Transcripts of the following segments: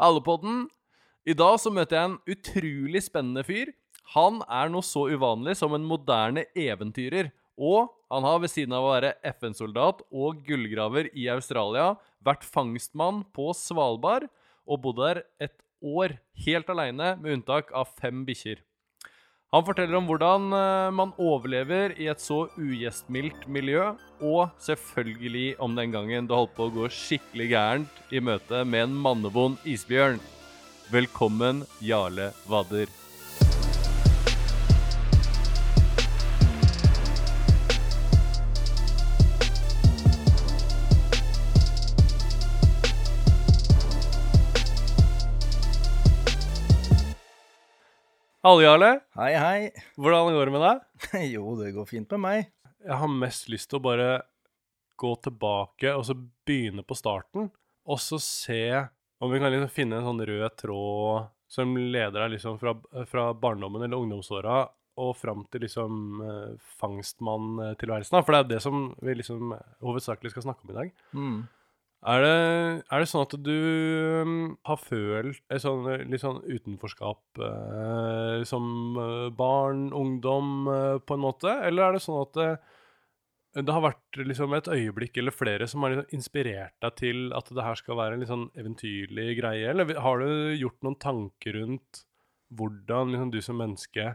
Allepodden. I dag så møter jeg en utrolig spennende fyr. Han er noe så uvanlig som en moderne eventyrer. Og han har ved siden av å være FN-soldat og gullgraver i Australia vært fangstmann på Svalbard og bodd der et år helt aleine, med unntak av fem bikkjer. Han forteller om hvordan eh, man overlever i et så ugjestmildt miljø, og selvfølgelig om den gangen det holdt på å gå skikkelig gærent i møte med en mannevond isbjørn. Velkommen, Jarle Vadder. Hallo, Jarle. Hei, hei. Hvordan går det med deg? Jo, det går fint med meg. Jeg har mest lyst til å bare gå tilbake og så begynne på starten, og så se om vi kan liksom finne en sånn rød tråd som leder deg liksom fra, fra barndommen eller ungdomsåra og fram til liksom eh, fangstmanntilværelsen. For det er det som vi liksom hovedsakelig skal snakke om i dag. Mm. Er det, er det sånn at du um, har følt sånn, litt sånn utenforskap eh, som eh, barn, ungdom, eh, på en måte? Eller er det sånn at det, det har vært liksom et øyeblikk eller flere som har liksom inspirert deg til at det her skal være en litt sånn eventyrlig greie? Eller har du gjort noen tanker rundt hvordan liksom, du som menneske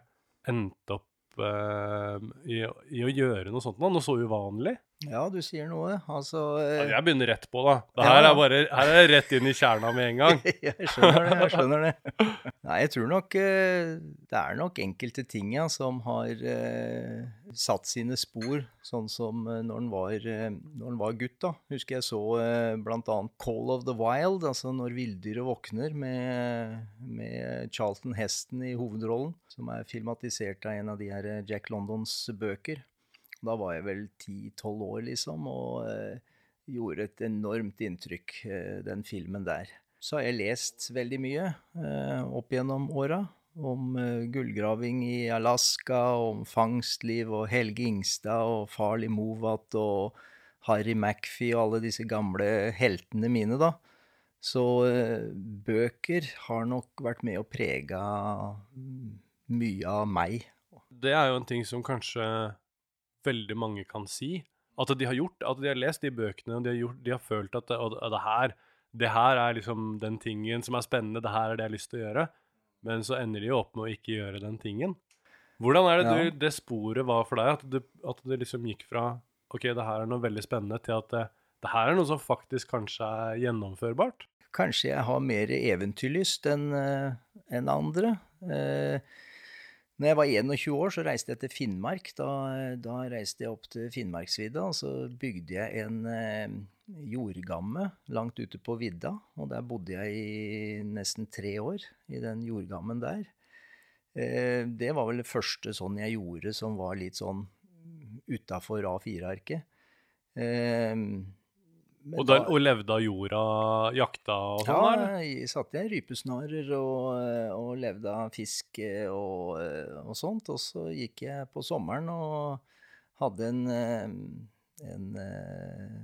endte opp i, i å gjøre noe sånt, noe så uvanlig? Ja, du sier noe. Altså eh, Jeg begynner rett på, da. Det her ja. er bare her er rett inn i kjerna med en gang. Jeg skjønner det. jeg skjønner det. Nei, jeg tror nok eh, det er nok enkelte ting ja, som har eh, satt sine spor, sånn som eh, når en var, eh, var gutt. da. Husker jeg så eh, bl.a. Call of the Wild, altså Når villdyret våkner, med, med Charlton Heston i hovedrollen, som er filmatisert av en av de her eh, Jack Londons bøker. Da var jeg vel 10-12 år, liksom, og eh, gjorde et enormt inntrykk, eh, den filmen der. Så har jeg lest veldig mye eh, opp gjennom åra. Om eh, gullgraving i Alaska, om fangstliv og Helge Ingstad og Farley Movat og Harry McFie og alle disse gamle heltene mine, da. Så eh, bøker har nok vært med å prege mm, mye av meg. Det er jo en ting som kanskje veldig mange kan si. At de har gjort, at de har lest de bøkene, og de har, gjort, de har følt at det, at det, her, det her er liksom den tingen som er spennende, det her er det jeg har lyst til å gjøre. Men så ender de jo opp med å ikke gjøre den tingen. Hvordan er det Ja. du, det sporet var for deg? At det, at det liksom gikk fra OK, det her er noe veldig spennende, til at det, det her er noe som faktisk kanskje er gjennomførbart? Kanskje jeg har mer eventyrlyst enn en andre. Eh, når jeg var 21 år, så reiste jeg til Finnmark. Da, da reiste jeg opp til Finnmarksvidda, og så bygde jeg en eh, jordgamme langt ute på vidda. Og der bodde jeg i nesten tre år, i den jordgammen der. Eh, det var vel det første sånn jeg gjorde som var litt sånn utafor A4-arket. Eh, Og, da- og levde av jorda, jakta og sånn? ja, eller? jeg satt i rypesnarer og, og levde av fisk og, og sånt. Og så gikk jeg på sommeren og hadde en, eh, en eh,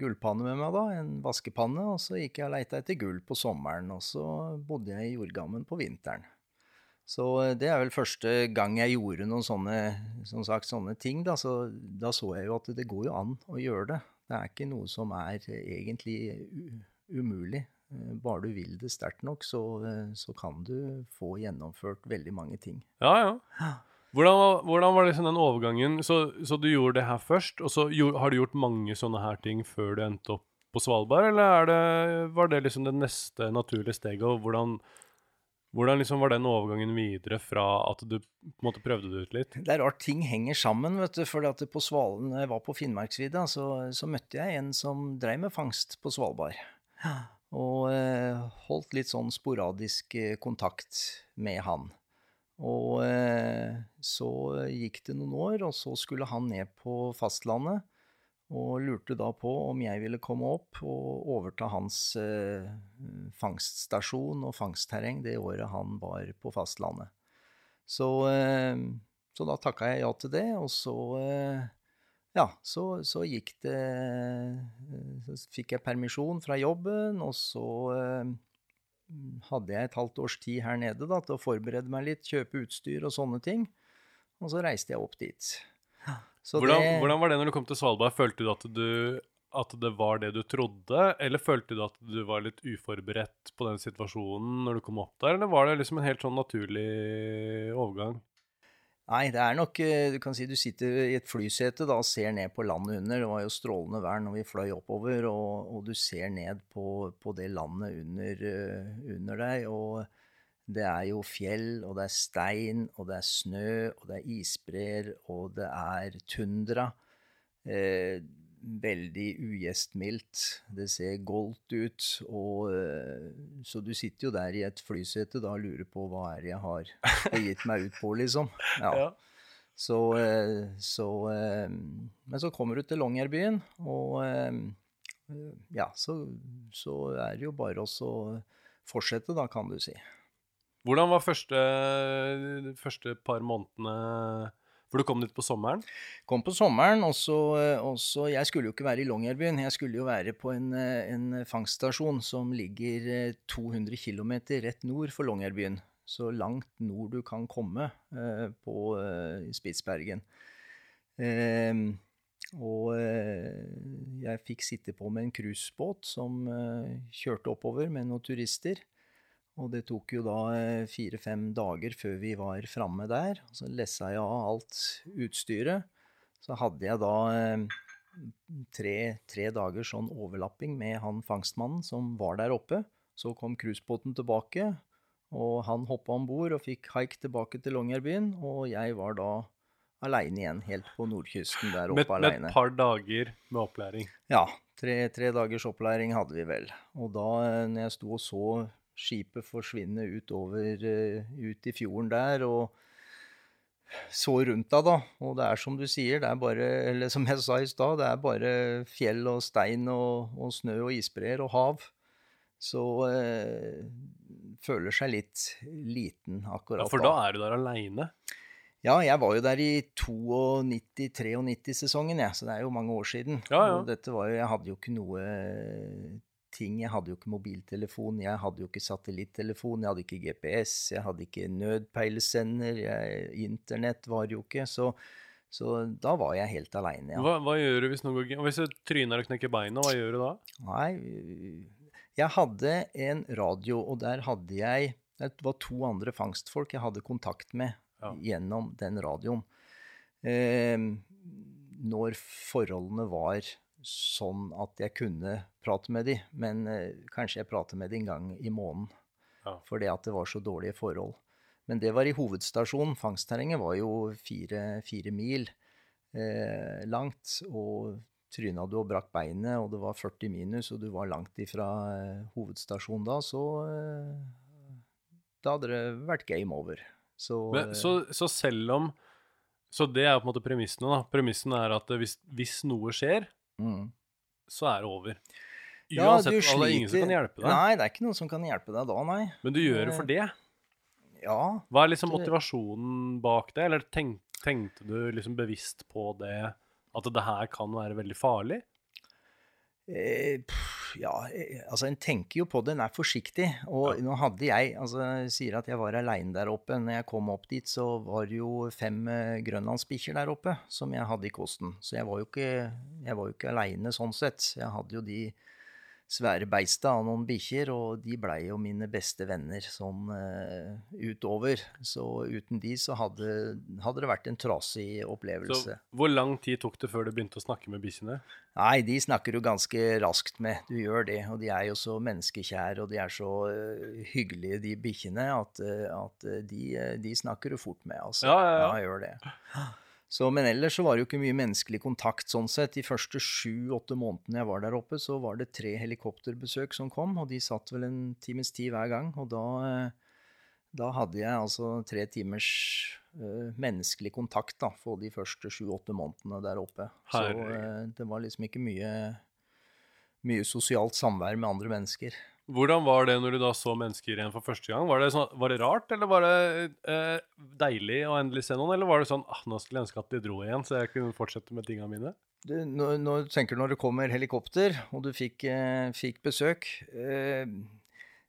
gullpanne med meg, da. En vaskepanne. Og så gikk jeg og leita etter gull på sommeren. Og så bodde jeg i jordgammen på vinteren. Så eh, det er vel første gang jeg gjorde noen sånne, som sagt, sånne ting. Da. Så, da så jeg jo at det går jo an å gjøre det. Det er ikke noe som er eh, egentlig umulig. Eh, Bare du vil det sterkt nok, så, eh, så kan du få gjennomført veldig mange ting. Ja, ja. Hvordan, var- hvordan var liksom den overgangen? Så, så du gjorde det her først, og så gjorde, har du gjort mange sånne her ting før du endte opp på Svalbard, eller er det, var det liksom det neste naturlige steget? Og hvordan, hvordan liksom var den overgangen videre fra at du på en måte prøvde det ut litt? Det er rart ting henger sammen, vet du. For at på Svalen, jeg var på Finnmarksvidda, så, så møtte jeg en som drev med fangst på Svalbard. Og eh, holdt litt sånn sporadisk eh, kontakt med han. Og eh, så gikk det noen år, og så skulle han ned på fastlandet. Og lurte da på om jeg ville komme opp og overta hans eh, fangststasjon og fangstterreng det året han var på fastlandet. Så, eh, så da takka jeg ja til det, og så eh, ja, så, så gikk det Så fikk jeg permisjon fra jobben, og så eh, hadde jeg et halvt års tid her nede da, til å forberede meg litt, kjøpe utstyr og sånne ting. Og så reiste jeg opp dit. Hvordan, det- hvordan var det når du kom til Svalbard? Følte du at, du at det var det du trodde, eller følte du at du var litt uforberedt på den situasjonen når du kom opp der, eller var det liksom en helt sånn naturlig overgang? Nei, det er nok eh, Du kan si du sitter i et flysete da og ser ned på landet under. Det var jo strålende vær når vi fløy oppover, og, og du ser ned på, på det landet under, eh, under deg. Og det er jo fjell, og det er stein, og det er snø, og det er isbreer, og det er tundra. Eh, veldig ugjestmildt. Det ser goldt ut. Og, eh, så du sitter jo der i et flysete da og lurer på hva er det jeg har gitt meg ut på, liksom. Ja. Så, eh, så eh, Men så kommer du til Longyearbyen, og eh, ja, så, så er det jo bare å fortsette, da, kan du si. Hvordan var første, første par månedene For du kom dit på sommeren? Kom på sommeren, og så, Jeg skulle jo ikke være i Longyearbyen, jeg skulle jo være på en, en fangststasjon som ligger eh, 200 km rett nord for Longyearbyen. Så langt nord du kan komme eh, på eh, Spitsbergen. Ehm, og eh, jeg fikk sitte på med en cruisebåt som eh, kjørte oppover med noen turister. Og det tok jo da eh, fire-fem dager før vi var framme der. Så lessa jeg av alt utstyret. Så hadde jeg da eh, tre, tre dager sånn overlapping med han fangstmannen som var der oppe. Så kom cruisebåten tilbake, og han hoppa om bord og fikk haik tilbake til Longyearbyen. Og jeg var da aleine igjen, helt på nordkysten der oppe Med, med aleine. et par dager med opplæring. Ja, tre, tre dagers opplæring hadde vi vel. Og da eh, når jeg sto og så skipet forsvinne utover, eh, ut i fjorden der, og så rundt deg, da, og det er som du sier, det er bare, eller som jeg sa i stad, det er bare fjell og stein og, og snø og isbreer og hav. Så eh, føler seg litt liten akkurat Ja, for da er du der aleine. ja, jeg var jo der i 92-93-sesongen, jeg, så det er jo mange år siden. Ja, ja. Og dette var jo, jeg hadde jo ikke noe ting, jeg hadde jo ikke mobiltelefon, jeg hadde jo ikke satellittelefon, jeg hadde ikke GPS, jeg hadde ikke nødpeilesender, jeg, internett var jo ikke, så, så da var jeg helt aleine, ja. Hva, hva gjør du hvis noe? Hvis du tryner og knekker beina, hva gjør du da? Nei, jeg hadde en radio, og der hadde jeg Det var to andre fangstfolk jeg hadde kontakt med Ja. gjennom den radioen. Eh, når forholdene var sånn at jeg kunne prate med dem, men eh, kanskje jeg prater med dem en gang i måneden. Ja. Fordi at det var så dårlige forhold. Men det var i hovedstasjonen. Fangstterrenget var jo fire, fire mil eh, langt. Og tryna du og brakk beinet, og det var 40 minus, og du var langt ifra eh, hovedstasjonen da, så eh, Da hadde det vært game over. Så, Men, så, så selv om Så det er på en måte premissene, da. Premissen er at hvis, hvis noe skjer, eh, mm. så er det over. Ja, Uansett, du sliter... det er ingen som kan hjelpe deg. Nei, det er ikke noen som kan hjelpe deg da, nei. Men du gjør det for det. Ja, Hva er liksom motivasjonen bak det? Eller tenk, tenkte du liksom bevisst på det, at det her kan være veldig farlig? Eh, pff, ja, eh, altså en tenker jo på det, en er forsiktig. Og nå hadde jeg, altså jeg sier at jeg var aleine der oppe. Når jeg kom opp dit, så var det jo fem eh, grønlandsbikkjer der oppe som jeg hadde i kosten. Så jeg var jo ikke, jeg var jo ikke aleine sånn sett. Jeg hadde jo de svære beista av noen bikkjer, og de blei jo mine beste venner sånn uh, utover. Så uten de så hadde, hadde det vært en trasig opplevelse. Så hvor lang tid tok det før du begynte å snakke med bikkjene? Nei, de snakker du ganske raskt med. Du gjør det. Og de er jo så menneskekjære, og de er så uh, hyggelige, de bikkjene, at, uh, at de, de snakker du fort med, altså. Ja, ja, ja. gjør det. Så, men ellers så var det jo ikke mye menneskelig kontakt sånn sett. De første sju-åtte månedene jeg var der oppe, så var det tre helikopterbesøk som kom, og de satt vel en times tid hver gang. Og da, øh, da hadde jeg altså tre timers uh, menneskelig kontakt da, for de første sju-åtte månedene der oppe. Så Herregud. øh, det var liksom ikke mye, mye sosialt samvær med andre mennesker. Hvordan var det når du da så mennesker igjen for første gang? Var det, sånn, var det rart, eller var det eh, deilig å endelig se noen? Eller var det sånn ah, nå skulle jeg ønske at de dro igjen, så jeg kunne fortsette med tinga mine? Du, når, når, tenker du når det kommer helikopter, og du fikk, eh, fikk besøk eh,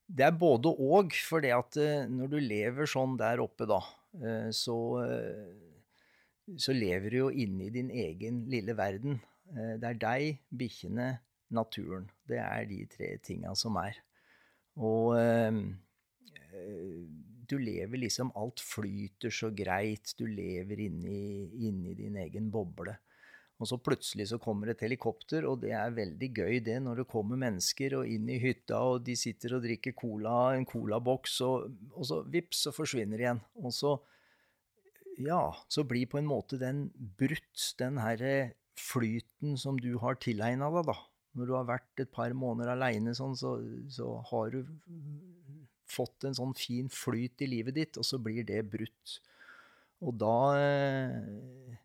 Det er både og, for det at eh, når du lever sånn der oppe, da, eh, så, eh, så lever du jo inni din egen lille verden. Det er deg, bikkjene, naturen. Det er de tre tinga som er. Og du lever liksom Alt flyter så greit. Du lever inni, inni din egen boble. Og så plutselig så kommer et helikopter, og det er veldig gøy det når det kommer mennesker og inn i hytta, og de sitter og drikker cola, en colaboks, og, og så vips, så forsvinner igjen. Og så ja, så blir på en måte den brutt, den herre flyten som du har tilegna deg, da. Når du har vært et par måneder aleine sånn, så, så, har du fått en sånn fin flyt i livet ditt, og så blir det brutt. Og da eh,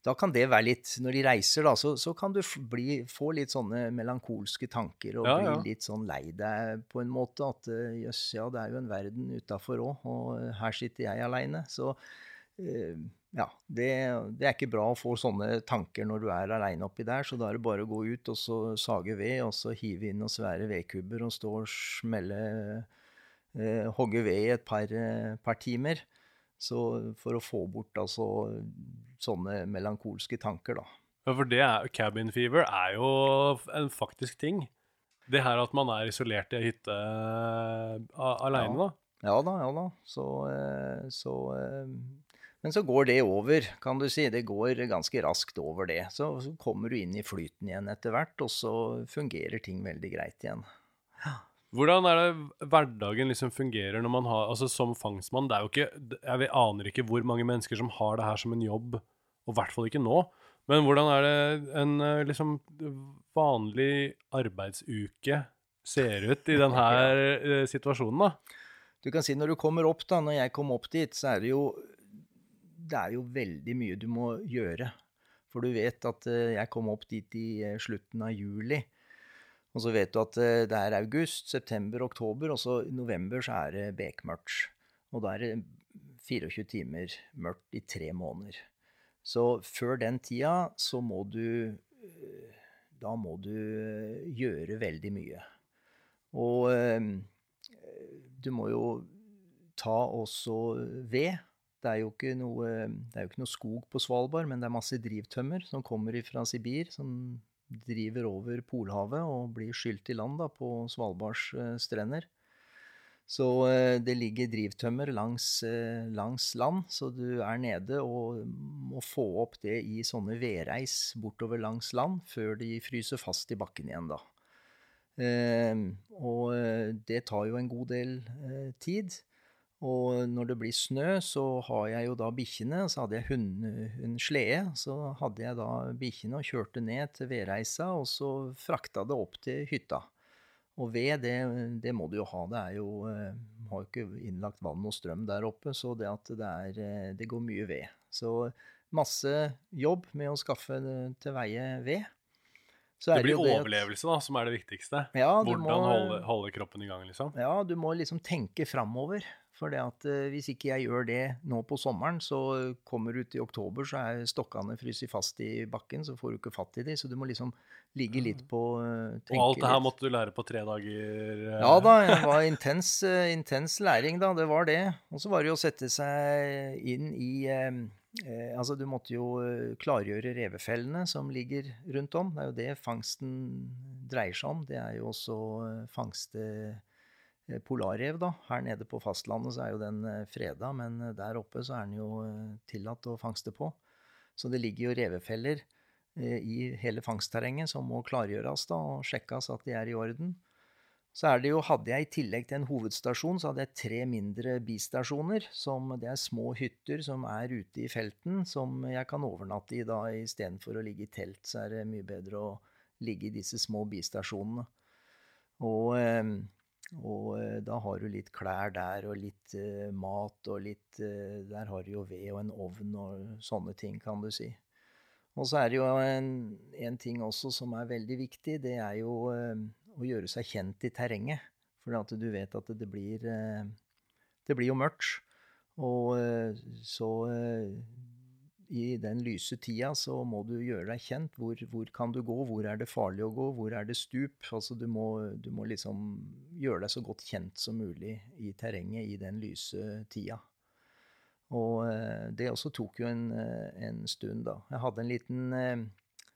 da kan det være litt Når de reiser, da, så, så kan du bli, få litt sånne melankolske tanker og ja, bli litt sånn lei deg på en måte. At eh, jøss, ja, det er jo en verden utafor òg, og her sitter jeg aleine. Så uh, ja, det, det, er ikke bra å få sånne tanker når du er aleine oppi der. Så da er det bare å gå ut og så sage ved, og så hive inn noen svære vedkubber og stå og smelle eh, Hogge ved i et par, uh, par timer. Så for å få bort altså sånne melankolske tanker, da. Ja, for det er, cabin fever er jo en faktisk ting. Det her at man er isolert i ei hytte uh, aleine, ja. da. Ja da, ja da. Så, uh, så Men så går det over, kan du si. Det går ganske raskt over det. Så, så kommer du inn i flyten igjen etter hvert, og så fungerer ting veldig greit igjen. Ja. Hvordan er det hverdagen liksom fungerer når man har Altså som fangstmann, det er jo ikke Jeg aner ikke hvor mange mennesker som har det her som en jobb, og i hvert fall ikke nå. Men hvordan er det en eh, liksom vanlig arbeidsuke ser ut i denne uh, situasjonen, da? Du kan si når du kommer opp, da, når jeg kom opp dit, så er det jo Det er jo veldig mye du må gjøre. For du vet at uh, jeg kom opp dit i uh, slutten av juli. Og så vet du at eh, det er august, september, oktober, og så i november så er det bekmørkt. Og da er det 24 timer mørkt i tre måneder. Så før den tida så må du eh, Da må du eh, gjøre veldig mye. Og du må jo ta også ved. Det er, jo ikke noe, det er jo ikke noe skog på Svalbard, men det er masse drivtømmer som kommer fra Sibir, som driver over Polhavet og blir skylt i land da, på Svalbards eh, strender. Så eh, det ligger drivtømmer langs, eh, langs, land, så du er nede og må få opp det i sånne vedreis bortover langs land før de fryser fast i bakken igjen, da. Og det tar jo en god del tid. Og når det blir snø, så har jeg jo da bikkjene. Så hadde jeg hund, en slede. Så hadde jeg da bikkjene og kjørte ned til vedreisa, og så frakta det opp til hytta. Og ved, det, det må du jo ha. Det er jo eh, har jo ikke innlagt vann og strøm der oppe, så det at det er eh, Det går mye ved. Så masse jobb med å skaffe til veie ved. det blir det overlevelse da, som er det viktigste. Ja, Hvordan må, holde, holde, kroppen i gang, liksom. Ja, du må liksom tenke framover. For det at eh, hvis ikke jeg gjør det nå på sommeren, så kommer du ut i oktober, så er stokkene fryst fast i bakken, så får du ikke fatt i dem. Så du må liksom ligge litt på uh, Og alt det her måtte du lære på tre dager? Uh... Ja da, det var intens, intens, læring, da. Det var det. Og så var det jo å sette seg inn i Altså, du måtte jo klargjøre revefellene som ligger rundt om. Det er jo det fangsten dreier seg om. Det er jo også fangste Eh, polarrev, da. Her nede på fastlandet så er jo den eh, freda, men eh, der oppe så er den jo tillatt å fangste på. Så det ligger jo revefeller i hele fangstterrenget som må klargjøres da, og sjekkes at de er i orden. Så er det jo, hadde jeg i tillegg til en hovedstasjon, så hadde jeg tre mindre bistasjoner. Som, det er små hytter som er ute i felten, som jeg kan overnatte i da istedenfor å ligge i telt. Så er det mye bedre å ligge i disse små bistasjonene. Og og eh, da har du litt klær der, og litt uh, mat, og litt uh, Der har du jo ved og en ovn og sånne ting, kan du si. Og så er det jo en, en ting også som er veldig viktig. Det er jo uh, å gjøre seg kjent i terrenget. For at du vet at det blir Det blir jo mørkt. Og så i den lyse tida så må du gjøre deg kjent. Hvor, hvor kan du gå? Hvor er det farlig å gå? Hvor er det stup? Altså du må, du må liksom gjøre deg så godt kjent som mulig i terrenget i den lyse tida. Og eh, det også tok jo en, eh, en stund, da. Jeg hadde en liten, eh,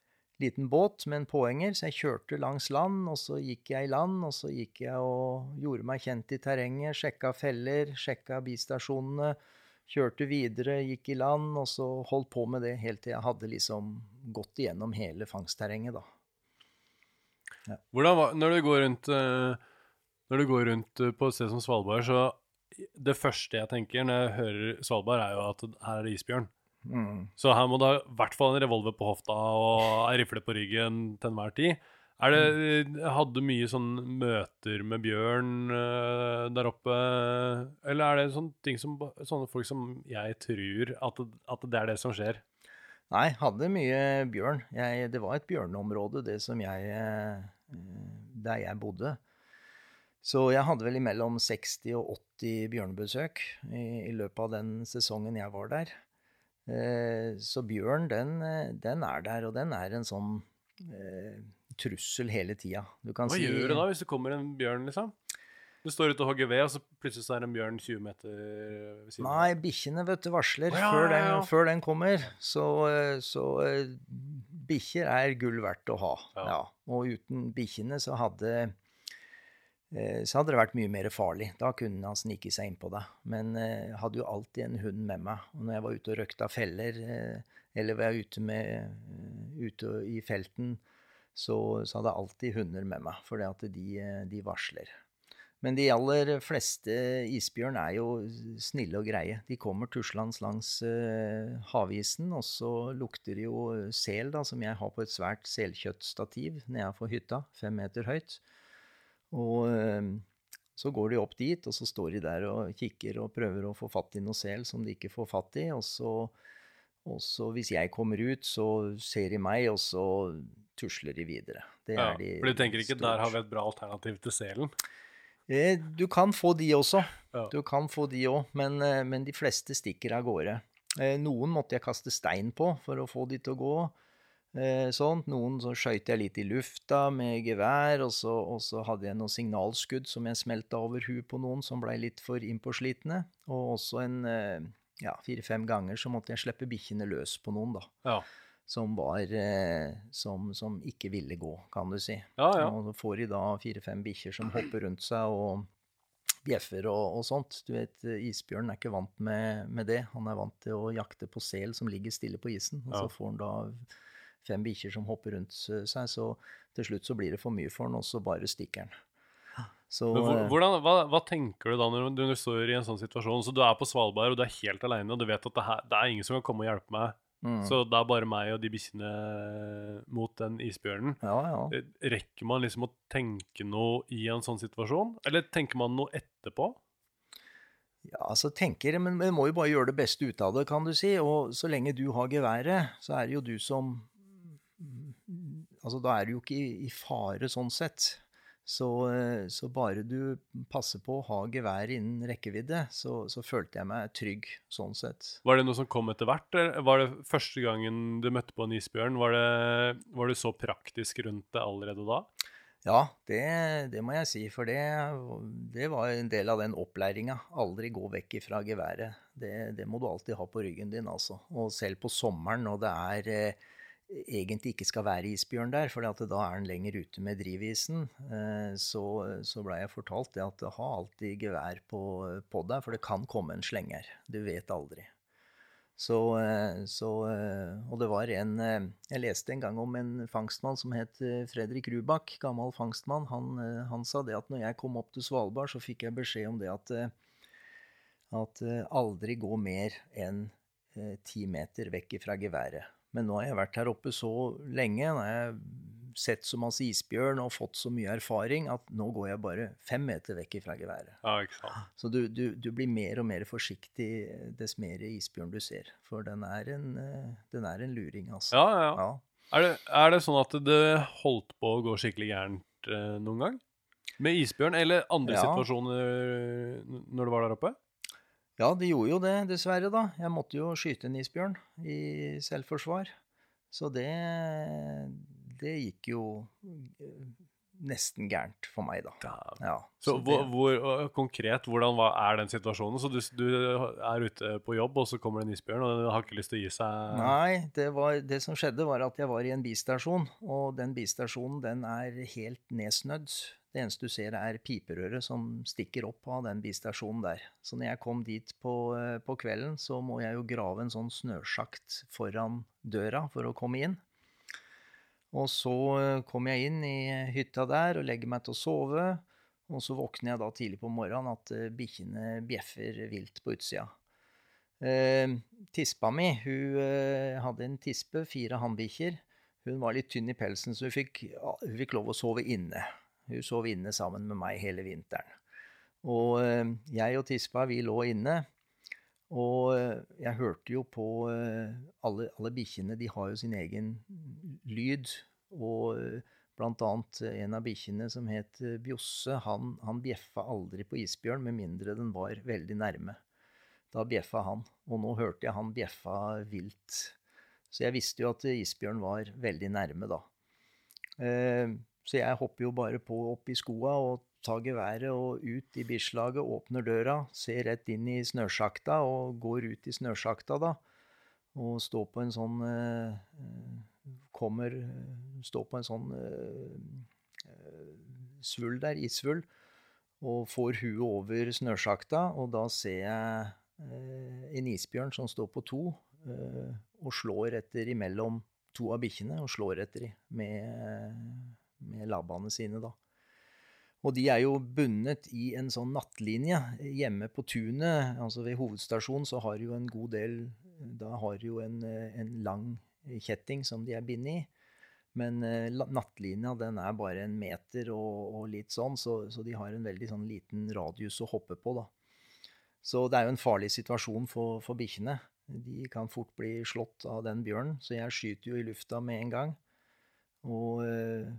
liten båt med en påhenger, så jeg kjørte langs land, og så gikk jeg i land, og så gikk jeg og gjorde meg kjent i terrenget, sjekka feller, sjekka bistasjonene, kjørte videre, gikk i land, og så holdt på med det helt til jeg hadde liksom gått igjennom hele fangstterrenget, da. Hvordan var, når du går rundt eh, Når du går rundt eh, på et sted som Svalbard, så det første jeg tenker når jeg hører Svalbard, er jo at her er det isbjørn. Mm. Så her må du ha i hvert fall en revolver på hofta og ei rifle på ryggen til enhver tid. Er det, hadde du mye sånn møter med bjørn uh, der oppe? Eller er det sånne ting som sånne folk som jeg tror at, at det er det som skjer? Nei, hadde mye bjørn. Jeg, det var et bjørneområde, det som jeg eh, Der jeg bodde. Så jeg hadde vel imellom 60 og 80 bjørnebesøk i, i løpet av den sesongen jeg var der. Eh, så bjørn, den, eh, den er der, og den er en sånn eh, trussel hele tida. Hva si gjør du da hvis det kommer en bjørn, liksom? Du står ute og hogger ved, og så plutselig så er det en bjørn 20 meter ved siden. Nei, bikkjene vet du varsler oh, ja, før, den, ja. før den kommer. Så, eh, så eh, bikkjer er gull verdt å ha. Ja. Og uten bikkjene så hadde eh, så hadde det vært mye mer farlig. Da kunne han snike seg innpå deg. Men eh, jeg hadde jo alltid en hund med meg. Og når jeg var ute og røkta feller, eh, eller var jeg ute, med, eh, ute i felten, så, så hadde jeg alltid hunder med meg. For de, eh, de varsler. Men de aller fleste isbjørn er jo snille og greie. De kommer tuslende langs eh, havisen, og så lukter det jo sel, da, som jeg har på et svært selkjøttstativ nede for hytta, fem meter høyt. Og så går de opp dit, og så står de der og kikker og prøver å få fatt i noe sel som de ikke får fatt i. Og så, og så hvis jeg kommer ut, så ser de meg, og så tusler de videre. Det Ja, er de for du tenker ikke stort der har vi et bra alternativ til selen? Eh, Du kan få de også. Ja. Du kan få de òg, men, eh, men de fleste stikker av gårde. Eh, Noen måtte jeg kaste stein på for å få de til å gå. Eh, Sånt. Noen så skøyt jeg litt i lufta med gevær, og så, og så hadde jeg noen signalskudd som jeg smelta over huet på noen som blei litt for innpåslitne. Og også en eh, ja, fire-fem ganger så måtte jeg slippe bikkjene løs på noen, da. Ja. Som var eh, som, som ikke ville gå, kan du si. Ja, ja. Og så får de da fire-fem bikkjer som hopper rundt seg og bjeffer og, og sånt. Du vet, isbjørnen er ikke vant med, med det. Han er vant til å jakte på sel som ligger stille på isen. Og så får han da fem bikkjer som hopper rundt seg, så til slutt så blir det for mye for han, og så bare stikker han. Så eh, hvordan, hva, hva tenker du da når du, står i en sånn situasjon? Så du er på Svalbard, og du er helt aleine, og du vet at det, her, det er ingen som kan komme og hjelpe meg. mm, Så det er bare meg og de bikkjene mot den isbjørnen. Ja, ja. Eh, Rekker man liksom å tenke noe i en sånn situasjon? Eller tenker man noe etterpå? Ja, altså tenker, men man må jo bare gjøre det beste ut av det, kan du si. Og så lenge du har geværet, så er det jo du som Altså, da er du jo ikke i, i fare sånn sett. Så, eh, så bare du passer på å ha gevær innen rekkevidde, så, så følte jeg meg trygg sånn sett. Var det noe som kom etter hvert? Eller var det første gangen du møtte på en isbjørn? Var, det, var du så praktisk rundt det allerede da? Ja, det, det må jeg si, for det, det var en del av den opplæringa. Aldri gå vekk ifra geværet. Det, det må du alltid ha på ryggen din, altså. Og selv på sommeren når det er eh, egentlig ikke skal være isbjørn der, for da er den lenger ute med drivisen, eh, så, så blei jeg fortalt det at ha alltid gevær på, på deg, for det kan komme en slenger. Du vet aldri. Så, eh, så, eh, og det var en Jeg leste en gang om en fangstmann som het Fredrik Rubak, gammel fangstmann. Han, han sa det at når jeg kom opp til Svalbard, så fikk jeg beskjed om det at, at aldri gå mer enn ti meter vekk fra geværet. Men nå har jeg vært her oppe så lenge, nå har jeg sett så masse isbjørn og fått så mye erfaring at nå går jeg bare fem meter vekk fra geværet. Ja, ikke sant? Så du, du, du blir mer og mer forsiktig dess mer isbjørn du ser. For den er en, eh, den er en luring, altså. Ja, ja, ja. Ja. Er det, er det sånn at det holdt på å gå skikkelig gærent eh, noen gang? Med isbjørn, eller andre Ja. situasjoner når du var der oppe? Ja, det gjorde jo det, dessverre, da. Jeg måtte jo skyte en isbjørn i selvforsvar. Så det, det gikk jo eh, nesten gærent for meg, da. Ja, Så, så hvor, det- hvor, konkret, hvordan var, er den situasjonen? Så du, du er ute på jobb, og så kommer det en isbjørn, og den har ikke lyst til å gi seg? Nei, det, var, det som skjedde var at jeg var i en bistasjon, og den bistasjonen den er helt nedsnødd. Det eneste du ser er piperøret som stikker opp av den bistasjonen der. Så når jeg kom dit på, eh, på kvelden, så må jeg jo grave en sånn snøsjakt foran døra for å komme inn. Og så eh, kom jeg inn i hytta der og legger meg til å sove. Og så våkner jeg da tidlig på morgenen at eh, bikkjene bjeffer vilt på utsida. Eh, tispa mi hun eh, hadde en tispe, fire hannbikkjer. Hun var litt tynn i pelsen, så hun fikk, ja, hun fikk lov å sove inne. Hun sov inne sammen med meg hele vinteren. Og eh, jeg og tispa, vi lå inne. Og eh, jeg hørte jo på eh, alle, alle bikkjene, de har jo sin egen lyd. Og blant annet en av bikkjene som het Bjosse, han, han bjeffa aldri på isbjørn med mindre den var veldig nærme. Da bjeffa han, og nå hørte jeg han bjeffa vilt. Så jeg visste jo at isbjørn var veldig nærme da. Så jeg hopper jo bare på opp i skoa og tar geværet og ut i bislaget, åpner døra, ser rett inn i snøsjakta og går ut i snøsjakta da. Og står på en sånn eh, Kommer Står på en sånn eh, eh, svull der, isvull og får huet over snøsjakta, og da ser jeg en isbjørn som står på to, og slår etter imellom to av bikkjene, og slår etter dem med, med labbene sine, da. Og de er jo bundet i en sånn nattlinje hjemme på tunet. altså Ved hovedstasjonen så har jo en god del Da har jo en, en lang kjetting som de er bindet i. Men eh, nattlinja den er bare en meter og, og litt sånn, så, så de har en veldig sånn liten radius å hoppe på, da. Så det er jo en farlig situasjon for, for bikkjene. De kan fort bli slått av den bjørnen, så jeg skyter jo i lufta med en gang. Og eh,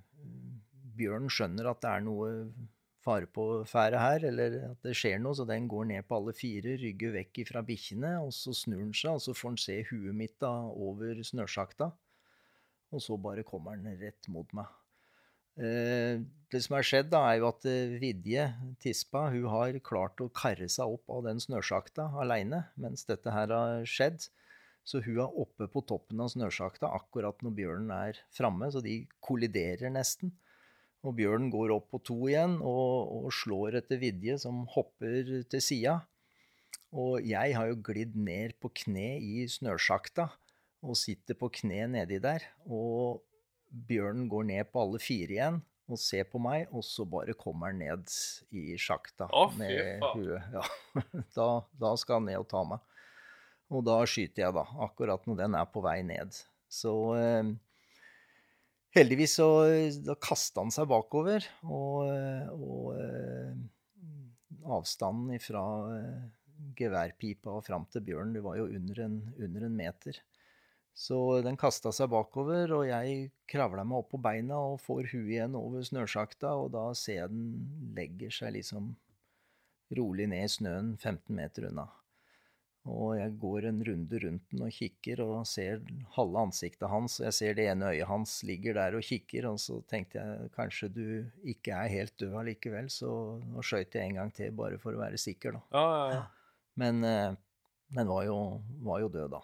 bjørnen skjønner at det er noe fare på ferde her, eller at det skjer noe, så den går ned på alle fire, rygger vekk fra bikkjene, og så snur den seg, og så får den se huet mitt da over snøsjakta. Og så bare kommer den rett mot meg. Eh, det som har skjedd, da, er jo at eh, Vidje, tispa, hun har klart å karre seg opp av den snøsjakta aleine mens dette her har skjedd. Så hun er oppe på toppen av snøsjakta akkurat når bjørnen er framme, så de kolliderer nesten. Og bjørnen går opp på to igjen og, og slår etter Vidje, som hopper til sida. Og jeg har jo glidd ned på kne i snøsjakta og sitter på kne nedi der. Og bjørnen går ned på alle fire igjen og ser på meg, og så bare kommer han ned i sjakta Å, fy faen. Ja. Da, da skal han ned og ta meg. Og da skyter jeg, da, akkurat når den er på vei ned. Så eh, heldigvis så da kasta han seg bakover, og, eh, og eh, avstanden fra eh, geværpipa og fram til bjørnen, det var jo under en, under en meter. Så den kasta seg bakover, og jeg kravla meg opp på beina og får huet igjen over snøsjakta, og da ser jeg den legger seg liksom rolig ned i snøen 15 meter unna. Og jeg går en runde rundt den og kikker og ser halve ansiktet hans. Jeg ser det ene øyet hans ligger der og kikker, og så tenkte jeg kanskje du ikke er helt død allikevel, så nå skøyt jeg en gang til bare for å være sikker, da. Ja, ja, ja. Men eh, den var jo, var jo død, da.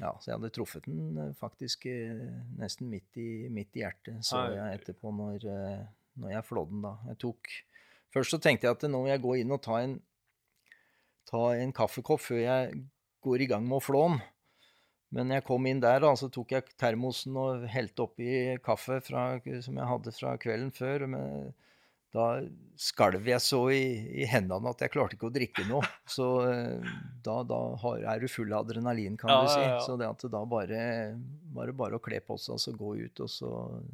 Ja, så jeg hadde truffet den eh, faktisk eh, nesten midt i, midt i hjertet, så jeg etterpå når, eh, når jeg flådde den, da. Jeg tok Først så tenkte jeg at nå må jeg gå inn og ta en, ta en kaffekopp før jeg går i gang med å flå den. Men jeg kom inn der, da, så tok jeg termosen og helte oppi kaffe fra, som jeg hadde fra kvelden før. Men da skalv jeg så i, i hendene at jeg klarte ikke å drikke noe. Så eh, da, da har, er du full av adrenalin, kan Ja, du si. ja, ja. Så det at det da bare, bare bare å kle på seg, så gå ut og så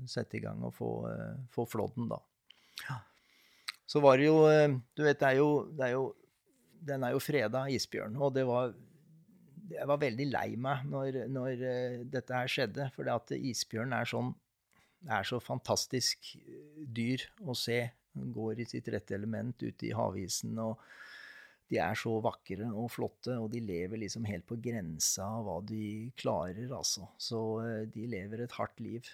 sette i gang og få, eh, få flådden, da. Så var det jo eh, Du vet, det er jo, det er jo Den er jo freda, isbjørn. Og det var Jeg var veldig lei meg når, når eh, dette her skjedde, for at isbjørn er sånn er så fantastisk eh, dyr å se. Den går i sitt rette element ute i havisen og de er så vakre og flotte, og de lever liksom helt på grensa av hva de klarer, altså. Så eh, de lever et hardt liv.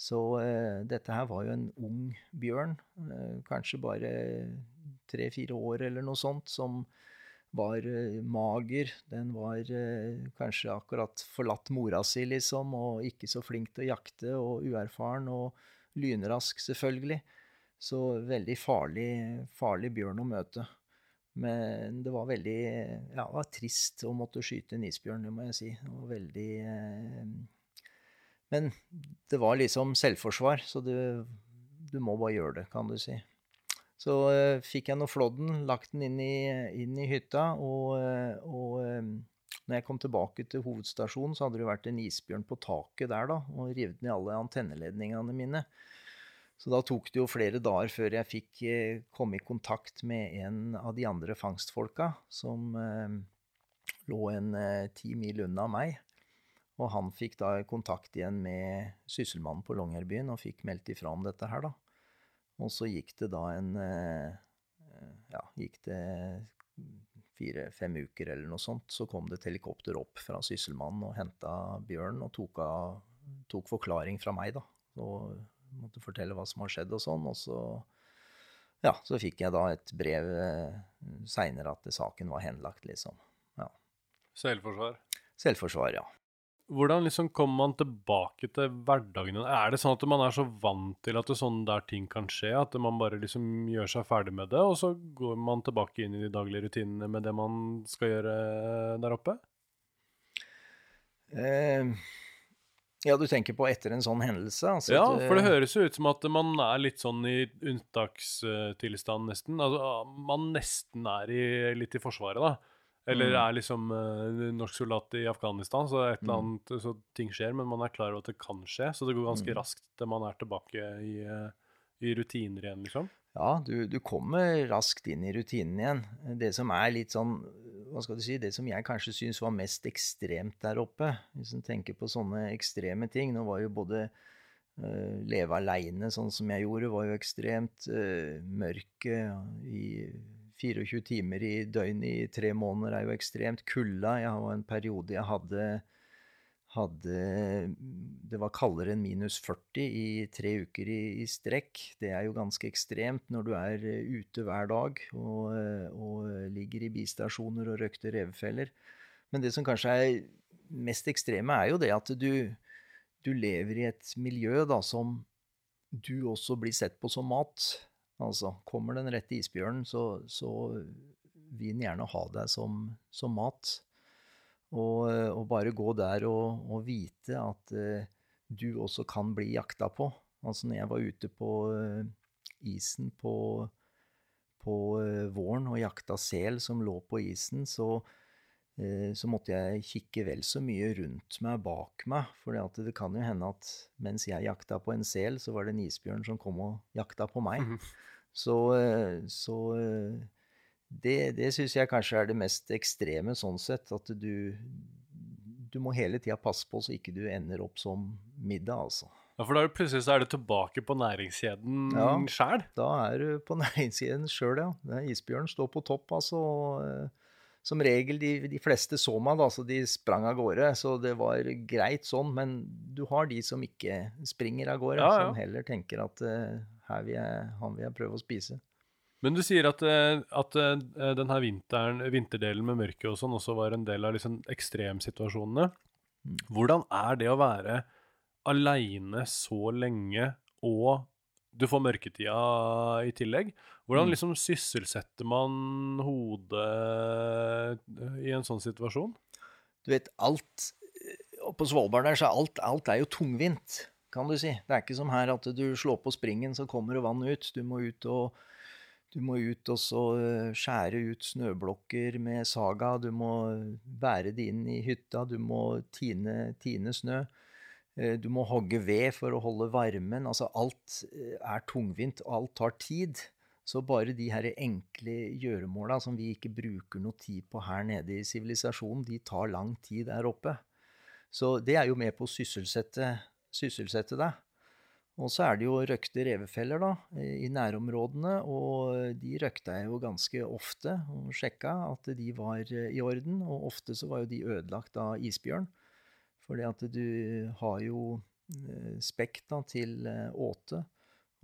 Så eh, dette her var jo en ung bjørn, eh, kanskje bare tre-fire år eller noe sånt, som var eh, mager. Den var eh, kanskje akkurat forlatt mora si, liksom, og ikke så flink til å jakte, og uerfaren og lynrask, selvfølgelig. Så veldig farlig, farlig bjørn å møte. Men det var veldig ja, det var trist å måtte skyte en isbjørn, det må jeg si. Det var veldig eh, Men det var liksom selvforsvar, så du, du må bare gjøre det, kan du si. Så uh, fikk jeg nå flådden, lagt den inn i, inn i hytta, og, uh, og um, når jeg kom tilbake til hovedstasjonen, så hadde det vært en isbjørn på taket der, da, og revet ned alle antenneledningene mine. Så da tok det jo flere dager før jeg fikk komme i kontakt med en av de andre fangstfolka, som lå en ti mil unna meg. Og han fikk da kontakt igjen med sysselmannen på Longyearbyen og fikk meldt ifra om dette her, da. Og så gikk det da en eh, Ja, gikk det fire-fem uker eller noe sånt, så kom det et helikopter opp fra Sysselmannen og henta Bjørn og tok, av, tok, forklaring fra meg, da. Og måtte fortelle hva som har skjedd og sånn. Og så, ja, så fikk jeg da et brev eh, seinere at saken var henlagt, liksom. Ja. Selvforsvar? Selvforsvar, ja. Hvordan liksom kommer man tilbake til hverdagen? Er det sånn at man er så vant til at det sånn der ting kan skje, at man bare liksom gjør seg ferdig med det, og så går man tilbake inn i de daglige rutinene med det man skal gjøre der oppe? Eh, ja, du tenker på etter en sånn hendelse? Altså ja, for det høres jo ut som at man er litt sånn i unntakstilstand, nesten. Altså, man nesten er i, litt i Forsvaret, da. Eller mm. er liksom uh, norsk soldat i Afghanistan, så, mm. annet, så ting skjer, men man er klar over at det kan skje. Så det går ganske mm. raskt til man er tilbake i, uh, i rutiner igjen, liksom. Ja, du, du, kommer raskt inn i rutinen igjen. Det som er litt sånn Hva skal du si Det som jeg kanskje syns var mest ekstremt der oppe, hvis en tenker på sånne ekstreme ting Nå var jo både uh, leve aleine, sånn som jeg gjorde, var jo ekstremt. Uh, mørket i 24 timer i døgnet i tre måneder er jo ekstremt. Kulda Jeg har en periode jeg hadde, hadde Det var kaldere enn minus 40 i tre uker i, i, strekk. Det er jo ganske ekstremt når du er eh, ute hver dag og, eh, og ligger i bistasjoner og røkter revefeller. Men det som kanskje er mest ekstreme, er jo det at du, du lever i et miljø da, som du også blir sett på som mat. Altså, kommer den rette isbjørnen, så, så vil den gjerne ha deg som, som mat. Og, og, bare gå der og, og vite at uh, du også kan bli jakta på. Altså når jeg var ute på uh, isen på, på uh, våren og jakta sel som lå på isen, så, så måtte jeg kikke vel så mye rundt meg bak meg. For det kan jo hende at mens jeg jakta på en sel, så var det en isbjørn som kom og jakta på meg. Mhm. Så, eh, så eh, det, det syns jeg kanskje er det mest ekstreme sånn sett. At du, du må hele tida passe på så ikke du ender opp som middag, altså. Ja, For da er du plutselig er du tilbake på næringskjeden ja, sjæl? Da er du på næringskjeden sjøl, ja. Isbjørnen står på topp, altså. Og, eh, som regel, de, de, fleste så meg, da, så de sprang av gårde. Så det var greit sånn. Men du har de som ikke springer av gårde, ja, ja. som heller tenker at uh, her vil jeg, han vil jeg prøve å spise. Men du sier at, eh, at uh, denne vinteren, vinterdelen med mørket og sånn også var en del av liksom ekstremsituasjonene. Mm. Hvordan er det å være aleine så lenge og du får mørketida i tillegg. Hvordan mm. liksom sysselsetter man hodet eh, i en sånn situasjon? Du vet, alt på Svalbard der, så alt, alt er jo tungvint, kan du si. Det er ikke som her at du slår på springen, så kommer det vann ut. Du må ut og du må ut og så eh, skjære ut snøblokker med saga. Du må bære det inn i hytta. Du må tine, tine snø. Eh, du må hogge ved for å holde varmen. Altså alt eh, er tungvint, og alt tar tid. Så bare de her enkle gjøremåla som vi ikke bruker noe tid på her nede i sivilisasjonen, de tar lang tid der oppe. Så det er jo med på å sysselsette, sysselsette deg. Og så er det jo røkte revefeller da, i nærområdene, og de røkta jeg jo ganske ofte og sjekka at de var i orden. Og ofte så var jo de ødelagt av isbjørn, fordi at du har jo eh, spekk da, til eh, åte.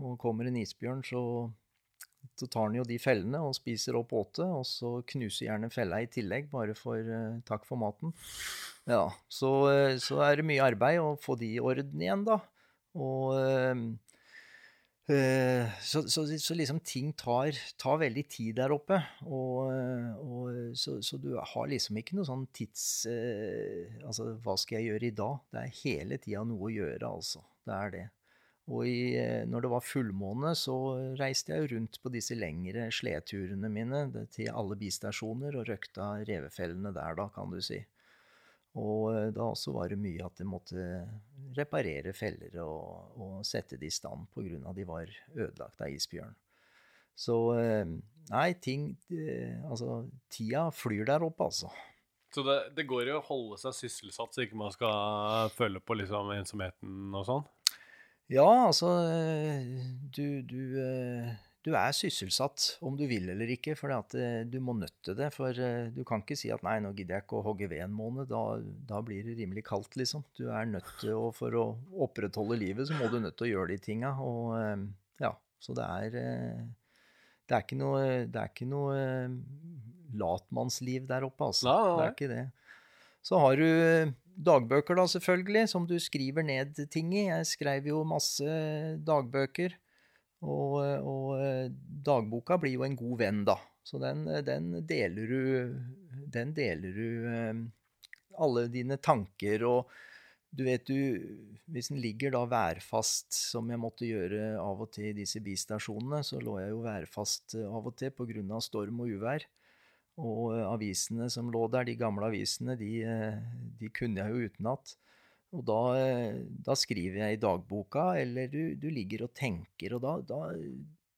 Og kommer en isbjørn, så, så tar den jo de fellene og spiser opp åte, og så knuser gjerne fella i tillegg, bare for uh, takk for maten. Ja, så, så er det mye arbeid å få de i orden igjen, da. Og uh, så, så, så, liksom ting tar, tar, veldig tid der oppe. Og, og så, du har liksom ikke noe sånn tids... Altså, hva skal jeg gjøre i dag? Det er hele tida noe å gjøre, altså. Det er det. Og i, når det var fullmåne, så reiste jeg rundt på disse lengre sledturene mine til alle bistasjoner og røkta revefellene der, da, kan du si. Og eh, da også var det mye at jeg måtte reparere feller og, og sette de i stand pga. de var ødelagt av isbjørn. Så eh, nei, ting eh, Altså, tida flyr der oppe, altså. Så det, det går i å holde seg sysselsatt så ikke man skal føle på liksom ensomheten og sånn? Ja, altså Du, du du er sysselsatt om du vil eller ikke, for eh, du må nøtte det. For eh, du kan ikke si at 'nei, nå gidder jeg ikke å hogge ved en måned'. Da, da, blir det rimelig kaldt, liksom. Du er nødt til å For å opprettholde livet, så må du nødt til å gjøre de tinga. Og eh, ja, så det er Det er ikke noe, det er ikke noe latmannsliv der oppe, altså. Nei, nei. Det er ikke det. Så har du dagbøker, da, selvfølgelig, som du skriver ned ting i. Jeg skrev jo masse dagbøker. Og, og, dagboka blir jo en god venn, da. Så den, den deler du Den deler du eh, alle dine tanker og du vet du, Hvis den ligger da værfast, som jeg måtte gjøre av og til i disse bistasjonene, så lå jeg jo værfast eh, av og til pga. storm og uvær. Og eh, avisene som lå der, de gamle avisene, de, de kunne jeg jo utenat. Og da, da, skriver jeg i dagboka, eller du, du ligger og tenker, og da, da,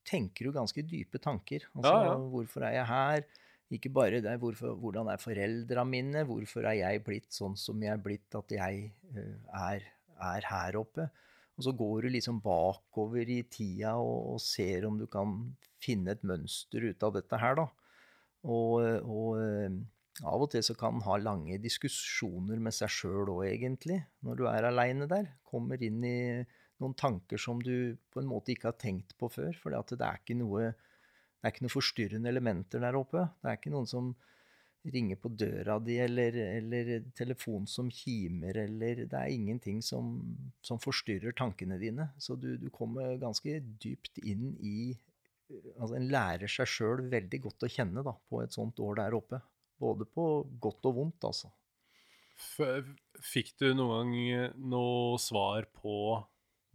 tenker du ganske dype tanker. Altså, ja, ja. hvorfor er jeg her? Ikke bare det, hvorfor, hvordan er foreldra mine? Hvorfor er jeg blitt sånn som jeg er blitt, at jeg er, er, her oppe? Og så går du liksom bakover i tida og, og, ser om du kan finne et mønster ut av dette her, da. Og, og av og til så kan en ha lange diskusjoner med seg sjøl òg, egentlig, når du er aleine der. Kommer inn i noen tanker som du på en måte ikke har tenkt på før. For det er ikke noe det er ikke noen forstyrrende elementer der oppe. Det er ikke noen som ringer på døra di, eller, eller telefon som kimer, eller Det er ingenting som, som forstyrrer tankene dine. Så du, du, kommer ganske dypt inn i Altså, en lærer seg sjøl veldig godt å kjenne da, på et sånt år der oppe. Både på godt og vondt, altså. Fikk du noen gang noe svar på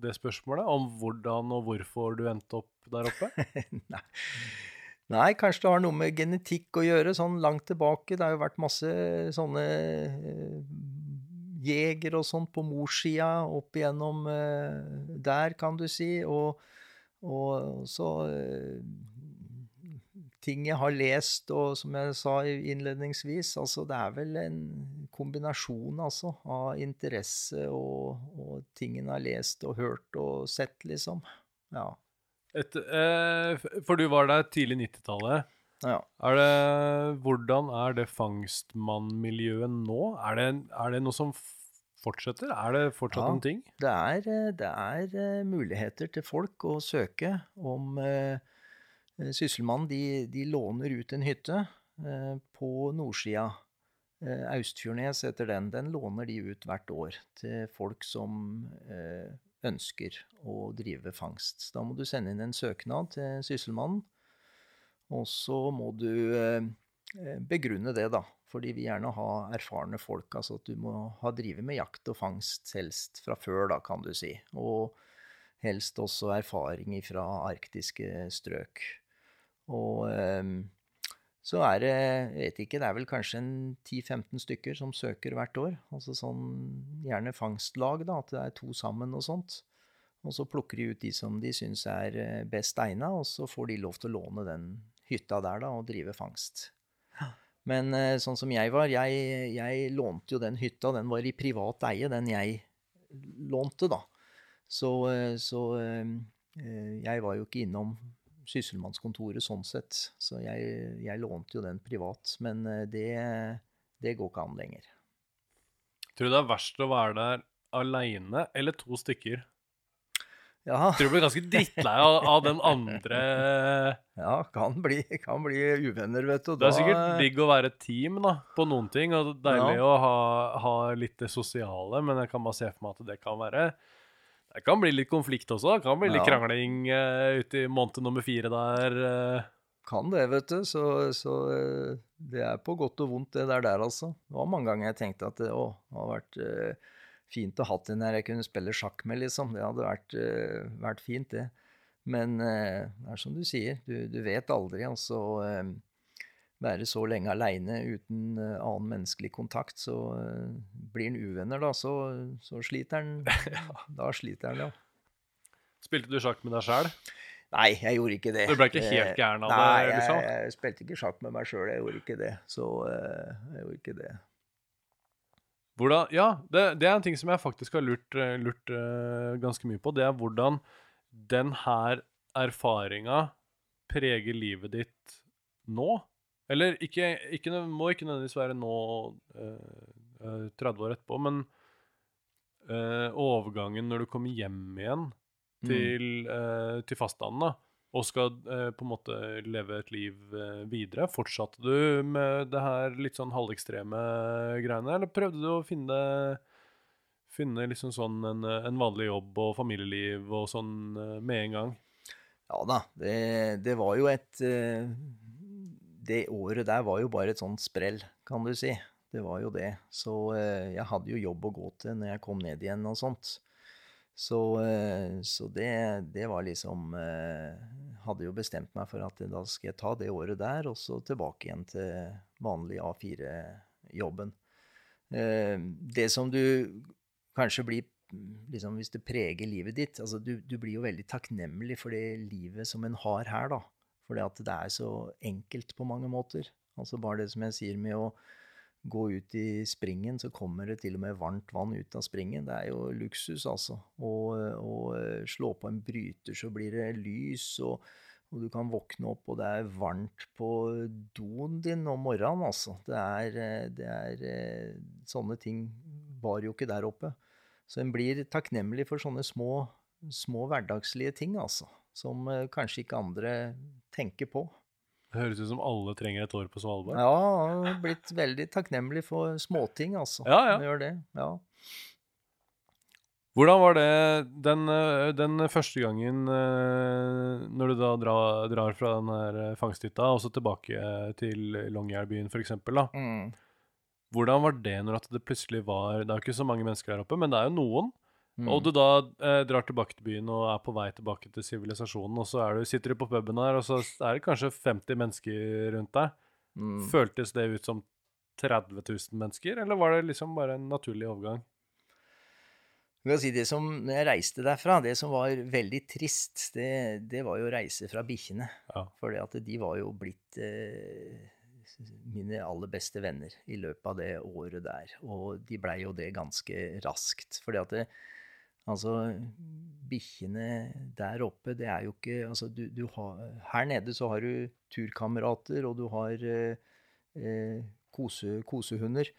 det spørsmålet? Om hvordan og hvorfor du endte opp der oppe? Nei. Nei, kanskje det har noe med genetikk å gjøre, sånn langt tilbake. Det har jo vært masse sånne eh, jeger og sånt på morssida opp igjennom eh, der, kan du si. Og, og så eh, ting jeg har lest, og som jeg sa innledningsvis, altså det er vel en kombinasjon altså, av interesse og, og ting en har lest og hørt og sett, liksom. Ja. Et, eh, for du var der tidlig 90-tallet. Ja. Er det, hvordan er det fangstmannmiljøet nå? Er det, er det noe som fortsetter? Er det fortsatt ja, noen ting? Det er, det er, eh, muligheter til folk å søke om eh, Eh, sysselmannen de, de, låner ut en hytte eh, på nordsida. Eh, Austfjordnes heter den. Den låner de ut hvert år til folk som eh, ønsker å drive fangst. Da må du sende inn en søknad til Sysselmannen, og så må du eh, begrunne det, da. Fordi vi gjerne ha erfarne folk. Altså at du må ha drevet med jakt og fangst helst fra før, da, kan du si. Og helst også erfaring fra arktiske strøk. Og um, så er det, jeg vet ikke, det er vel kanskje 10-15 stykker som søker hvert år. Altså sånn gjerne fangstlag, da, at det er to sammen og sånt. Og så plukker de ut de som de syns er eh, best egna, og så får de lov til å låne den hytta der da, og drive fangst. Men eh, sånn som jeg var, jeg, jeg lånte jo den hytta, den var i privat eie, den jeg lånte, da. Så, eh, så eh, jeg var jo ikke innom sysselmannskontoret sånn sett. Så jeg, jeg lånte jo den privat. Men det, det går ikke an lenger. Tror du det er verst å være der aleine eller to stykker? Ja, Tror du blir ganske drittlei av, av den andre ja kan, bli, kan bli uvenner, vet du. Det er sikkert digg å være et team da, på noen ting, og deilig Ja. å ha, ha litt det sosiale, men jeg kan bare se for meg at det kan være Det kan bli litt konflikt også. Det kan bli litt Ja. krangling uh, ute i måned nummer fire der. Uh. Kan det, vet du. Så, så uh, det er på godt og vondt, det der der, altså. Det var mange ganger jeg tenkte at det, å, det har vært eh, fint å ha en her jeg kunne spille sjakk med, liksom. Det hadde vært, uh, vært fint, det. Men uh, det er som du sier, du, du vet aldri, altså. uh, være så lenge aleine uten annen menneskelig kontakt, så blir en uvenner, da, så, så sliter en. Da sliter en, ja. Spilte du sjakk med deg sjæl? Nei, jeg gjorde ikke det. Du ble ikke helt gæren av det, Nei, jeg, jeg spilte ikke sjakk med meg sjøl, jeg gjorde ikke det. Så jeg gjorde ikke det. Hvordan, ja, det, det er en ting som jeg faktisk har lurt, eh, lurt uh, ganske mye på. Det er hvordan den her erfaringa preger livet ditt nå. Eller ikke, ikke, må ikke nødvendigvis være nå eh, eh, 30 år etterpå, men uh, overgangen når du kommer hjem igjen Mm. til, eh, til fastlandet, da, og skal eh, på en måte leve et liv eh, videre. Fortsatte du med det her litt sånn halvekstreme greiene, eller prøvde du å finne, finne liksom sånn en, en vanlig jobb og familieliv og sånn eh, med en gang? Ja da, det, det var jo et eh, Det året der var jo bare et sånt sprell, kan du si. Det var jo det. Så eh, jeg hadde jo jobb å gå til når jeg kom ned igjen og sånt. Så, eh, så det, det var liksom eh, Hadde jo bestemt meg for at da skal jeg ta det året der, og så tilbake igjen til vanlig A4-jobben. Eh, Det som du kanskje blir liksom Hvis det preger livet ditt altså du, du blir jo veldig takknemlig for det livet som en har her, da. For det er så enkelt på mange måter. Altså bare det som jeg sier med å gå ut i springen, så kommer det til og med varmt vann ut av springen. Det er jo luksus, altså. Og eh, slå på en bryter, så blir det lys, og, og du kan våkne opp, og det er varmt på doen din om morgenen, altså. Det er, eh, det er eh, Sånne ting var jo ikke der oppe. Så en blir takknemlig for sånne små, små hverdagslige ting, altså. Som kanskje ikke andre tenker på. Det høres ut som alle trenger et år på Svalbard. Ja, jeg har blitt veldig takknemlig for småting, altså. Ja, ja. Gjør det, ja. Hvordan var det den, eh, den første gangen eh, når du da drar, drar fra den her eh, fangsthytta og så tilbake til Longyearbyen f.eks.? Mm. Hvordan var det når det plutselig var Det er jo ikke så mange mennesker her oppe, men det er jo noen. Mm. Og du da eh, drar tilbake til byen og er på vei tilbake til sivilisasjonen, og så er du, sitter du på puben her, og så er det kanskje 50 mennesker rundt deg. Mm. Føltes det ut som 30 000 mennesker, eller var det liksom bare en naturlig overgang? Si det som, når jeg reiste derfra, det som var veldig trist, det, det var jo å reise fra bikkjene. Ja. For de var jo blitt eh, mine aller beste venner i løpet av det året der. Og de blei jo det ganske raskt. Fordi at det, altså Bikkjene der oppe, det er jo ikke altså du, du har, Her nede så har du turkamerater, og du har eh, eh, kose, kosehunder.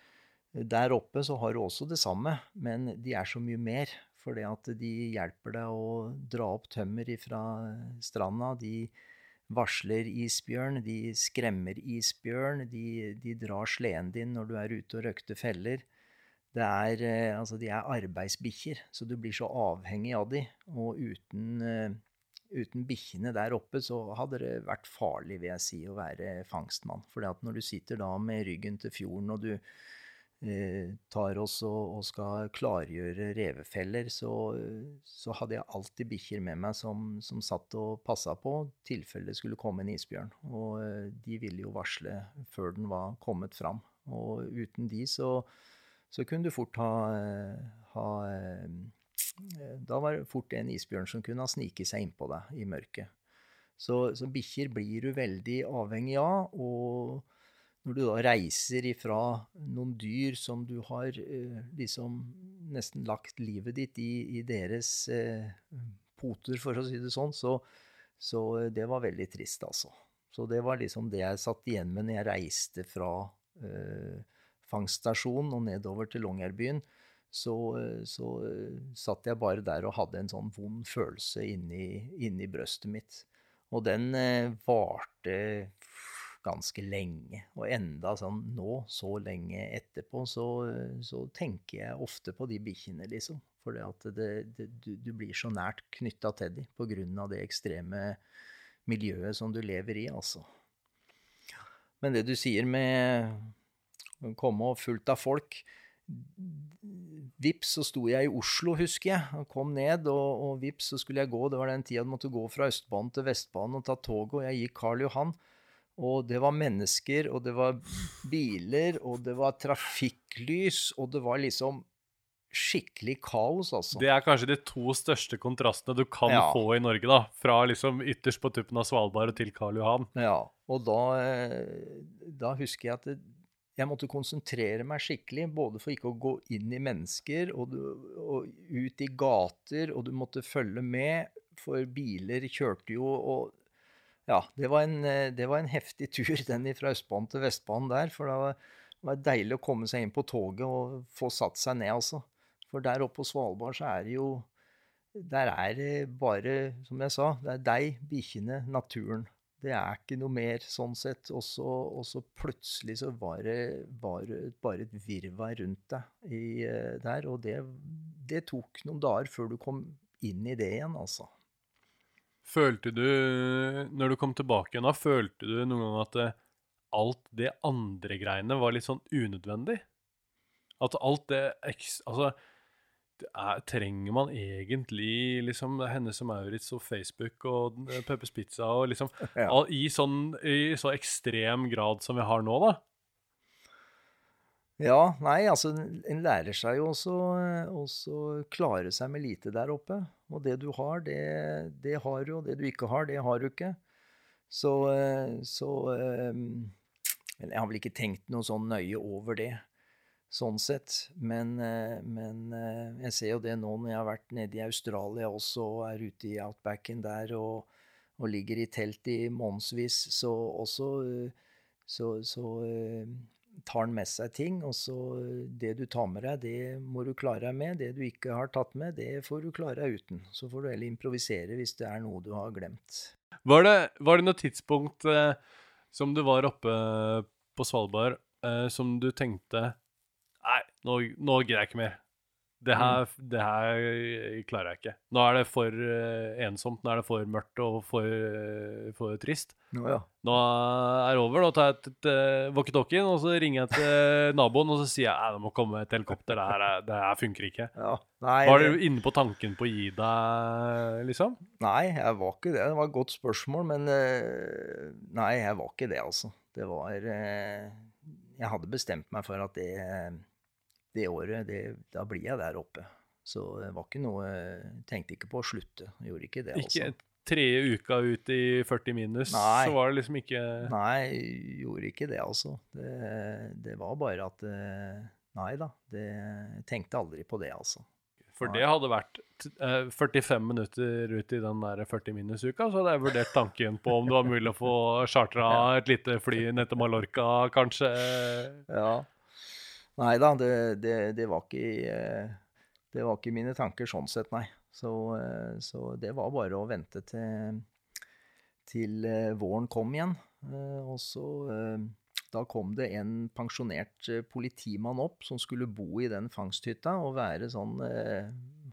Der oppe så har du også det samme, men de er så mye mer. Fordi at de hjelper deg å dra opp tømmer fra stranda. De varsler isbjørn, de skremmer isbjørn, de, de drar sleden din når du er ute og røkter feller. Det er, eh, altså, de er arbeidsbikkjer, så du blir så avhengig av de. Og uten, eh, uten bikkjene der oppe så hadde det vært farlig, vil jeg si, å være fangstmann. For når du sitter da med ryggen til fjorden og du eh, tar oss og, og skal klargjøre revefeller, så, så hadde jeg alltid bikkjer med meg som, som satt og passa på tilfelle det skulle komme en isbjørn. Og eh, de ville jo varsle før den var kommet fram. Og uten de så, så kunne du fort ha, ha eh, Da var det fort en isbjørn som kunne ha sniket seg innpå deg i mørket. Så, så bikkjer blir du veldig avhengig av. og når du da reiser ifra noen dyr som du har eh, liksom nesten lagt livet ditt i, i deres eh, poter, for å si det sånn. Så, så det var veldig trist, altså. Så det var liksom det jeg satt igjen med når jeg reiste fra eh, fangststasjonen og nedover til Longyearbyen. Så, eh, så eh, satt jeg bare der og hadde en sånn vond følelse inni, inni brøstet mitt. Og den eh, varte ganske lenge. Og enda sånn nå, så lenge etterpå, så, så tenker jeg ofte på de bikkjene, liksom. For du, du, blir så nært knytta til dem på grunn av det ekstreme miljøet som du lever i, altså. Men det du sier med komme og fullt av folk Vips, så sto jeg i Oslo, husker jeg. og Kom ned, og, og vips, så skulle jeg gå. Det var den tida du måtte gå fra Østbanen til Vestbanen og ta toget, og jeg gikk Karl Johan. Og det var mennesker, og det var biler, og det var trafikklys, og det var liksom skikkelig kaos, altså. Det er kanskje de to største kontrastene du kan Ja. få i Norge, da. Fra liksom ytterst på tuppen av Svalbard og til Karl Johan. Ja, og da, eh, da husker jeg at det, jeg måtte konsentrere meg skikkelig, både for ikke å gå inn i mennesker og, du, og ut i gater, og du måtte følge med, for biler kjørte jo, og ja, det var en, det var en heftig tur, den fra Østbanen til Vestbanen der, for da var det deilig å komme seg inn på toget og få satt seg ned, altså. For der oppe på Svalbard så er det jo Der er det bare, som jeg sa, det er deg, bikkjene, naturen. Det er ikke noe mer sånn sett. Og så, plutselig så var det, var det bare et virvar rundt deg i, eh, der. Og det, det tok noen dager før du kom inn i det igjen, altså. Følte du, når du kom tilbake igjen, da, følte du noen gang at eh, alt det andre greiene var litt sånn unødvendig? At alt det. Altså, er, trenger man egentlig liksom Hennes og Maurits og Facebook og eh, Peppers Pizza og liksom Ja. all, i, sånn, I så ekstrem grad som vi har nå, da? Ja, nei, altså en lærer seg jo også, også klare seg med lite der oppe. Og det du har, det, det har du, og det du ikke har, det har du ikke. Så, eh, så eh, jeg har vel ikke tenkt noe sånn nøye over det, sånn sett. Men, eh, men eh, jeg ser jo det nå når jeg har vært nede i Australia også, og er ute i outbacken der og, og ligger i telt i månedsvis, så også eh, så, så tar han med seg ting, og så det du tar med deg, det må du klare deg med. Det du ikke har tatt med, det får du klare deg uten. Så får du heller improvisere hvis det er noe du har glemt. Var det, var det noe tidspunkt eh, som du var oppe på Svalbard, eh, som du tenkte nå, nå gidder jeg ikke mer. Det her, det her klarer jeg ikke. Nå er det for eh, ensomt, nå er det for mørkt og for, eh, for trist. Nå ja. Nå er det over. Nå tar jeg et, et uh, walkietalkien, og så ringer jeg til naboen og så sier jeg, «Nei, det må komme et helikopter. Det her, er- det her funker ikke. ja. Nei, Var du inne på tanken på å gi deg, liksom? Nei, jeg var ikke det. Det var et godt spørsmål, men eh, Nei, jeg var ikke det, altså. Det var eh, Jeg hadde bestemt meg for at det, det året, det, da blir jeg der oppe. Så det var ikke noe Tenkte ikke på å slutte. Gjorde ikke det, Ikke altså. tredje uka ut i 40 minus, Nei. så var det liksom ikke Nei, gjorde ikke det, altså. Det, det var bare at eh, Nei da. Det, tenkte aldri på det, altså. For det hadde vært eh, 45 minutter ut i den der 40 minus-uka, så hadde jeg vurdert tanken på om det var mulig å få chartra et lite fly ned til Mallorca, kanskje. Ja. Nei da, det, det, det, var ikke, eh, det var ikke mine tanker sånn sett, nei. Så, eh, så det var bare å vente til, til eh, våren kom igjen. Og så Da kom det en pensjonert politimann opp som skulle bo i den fangsthytta og være sånn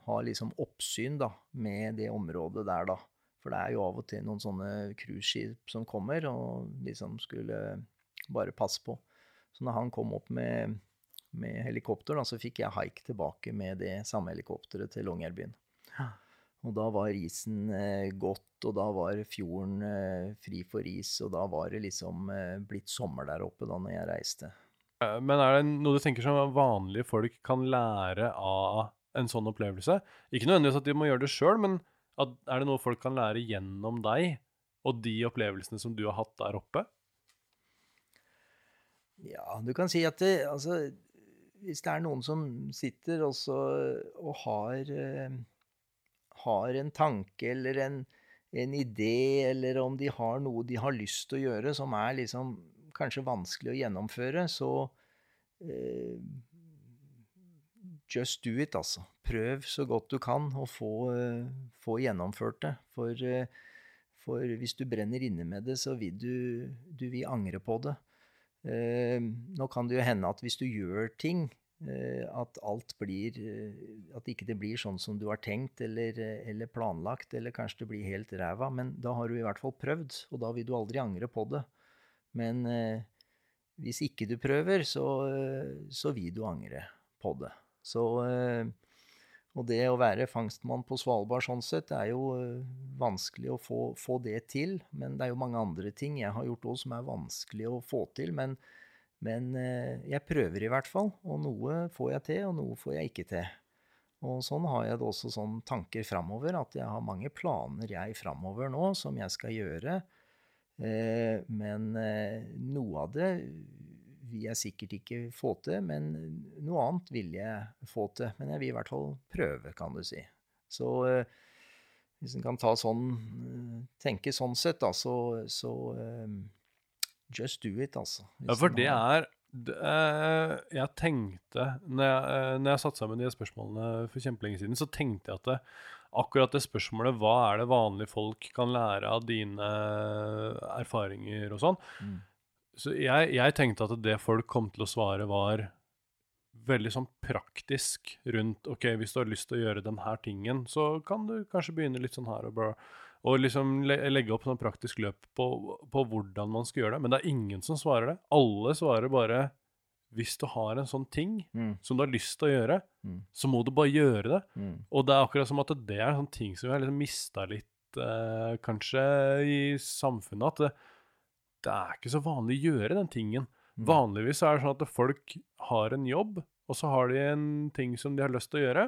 Ha liksom oppsyn da med det området der, da. For det er jo av og til noen sånne cruiseskip som kommer og liksom skulle bare passe på. Så når han kom opp med, med helikopter, da, så fikk jeg haik tilbake med det samme helikopteret til Longyearbyen. Og da var isen eh, godt, og da var fjorden eh, fri for is, og da var det liksom eh, blitt sommer der oppe da når jeg reiste. Eh, Men er det noe du tenker som vanlige folk kan lære av en sånn opplevelse? Ikke nødvendigvis at de må gjøre det sjøl, men at, er det noe folk kan lære gjennom deg og de opplevelsene som du har hatt der oppe? Ja, du kan si at det, altså, hvis det er noen som sitter også, og har, eh, har en tanke eller en, en idé, eller om de har noe de har lyst til å gjøre som er liksom kanskje vanskelig å gjennomføre, så eh, just do it, altså. Prøv så godt du kan å få, eh, få gjennomført det. For, eh, for hvis du brenner inne med det, så vil du, du vil angre på det. Eh, nå kan det jo hende at hvis du gjør ting, eh, at alt blir eh, At ikke det blir sånn som du har tenkt eller, eller planlagt, eller kanskje det blir helt ræva. Men da har du i hvert fall prøvd, og da vil du aldri angre på det. Men hvis ikke du prøver, så, så vil du angre på det. Så Og det å være fangstmann på Svalbard sånn sett, det er jo eh, vanskelig å få, få det til. Men det er jo mange andre ting jeg har gjort òg som er vanskelig å få til. Men, men eh, jeg prøver i hvert fall. Og noe får jeg til, og noe får jeg ikke til. Og sånn har jeg det også sånn tanker framover, at jeg har mange planer jeg framover nå som jeg skal gjøre. Eh, men noe av det vil jeg sikkert ikke få til, men noe annet vil jeg få til. Men jeg vil i hvert fall prøve, kan du si. Så eh, hvis en kan ta sånn, eh, tenke sånn sett, da, så, så eh, just do it, altså. Ja, for det er Jeg tenkte når jeg, når jeg satte sammen de spørsmålene for kjempelenge siden, så tenkte jeg at det, akkurat det spørsmålet hva er det vanlige folk kan lære av dine erfaringer og sånn Mm. Så jeg, jeg tenkte at det folk kom til å svare, var veldig sånn praktisk rundt OK, hvis du har lyst til å gjøre denne tingen, så kan du kanskje begynne litt sånn her og bra. Og liksom le legge opp sånn praktisk løp på, på hvordan man skal gjøre det. Men det er ingen som svarer det. Alle svarer bare hvis du har en sånn ting Mm. som du har lyst til å gjøre, Mm. så må du bare gjøre det. Mm. Og det er akkurat som at det er en sånn ting som vi har liksom mista litt, eh, kanskje, i samfunnet. At det, det er ikke så vanlig å gjøre den tingen. Mm. Vanligvis er det sånn at folk har en jobb, og så har de en ting som de har lyst til å gjøre,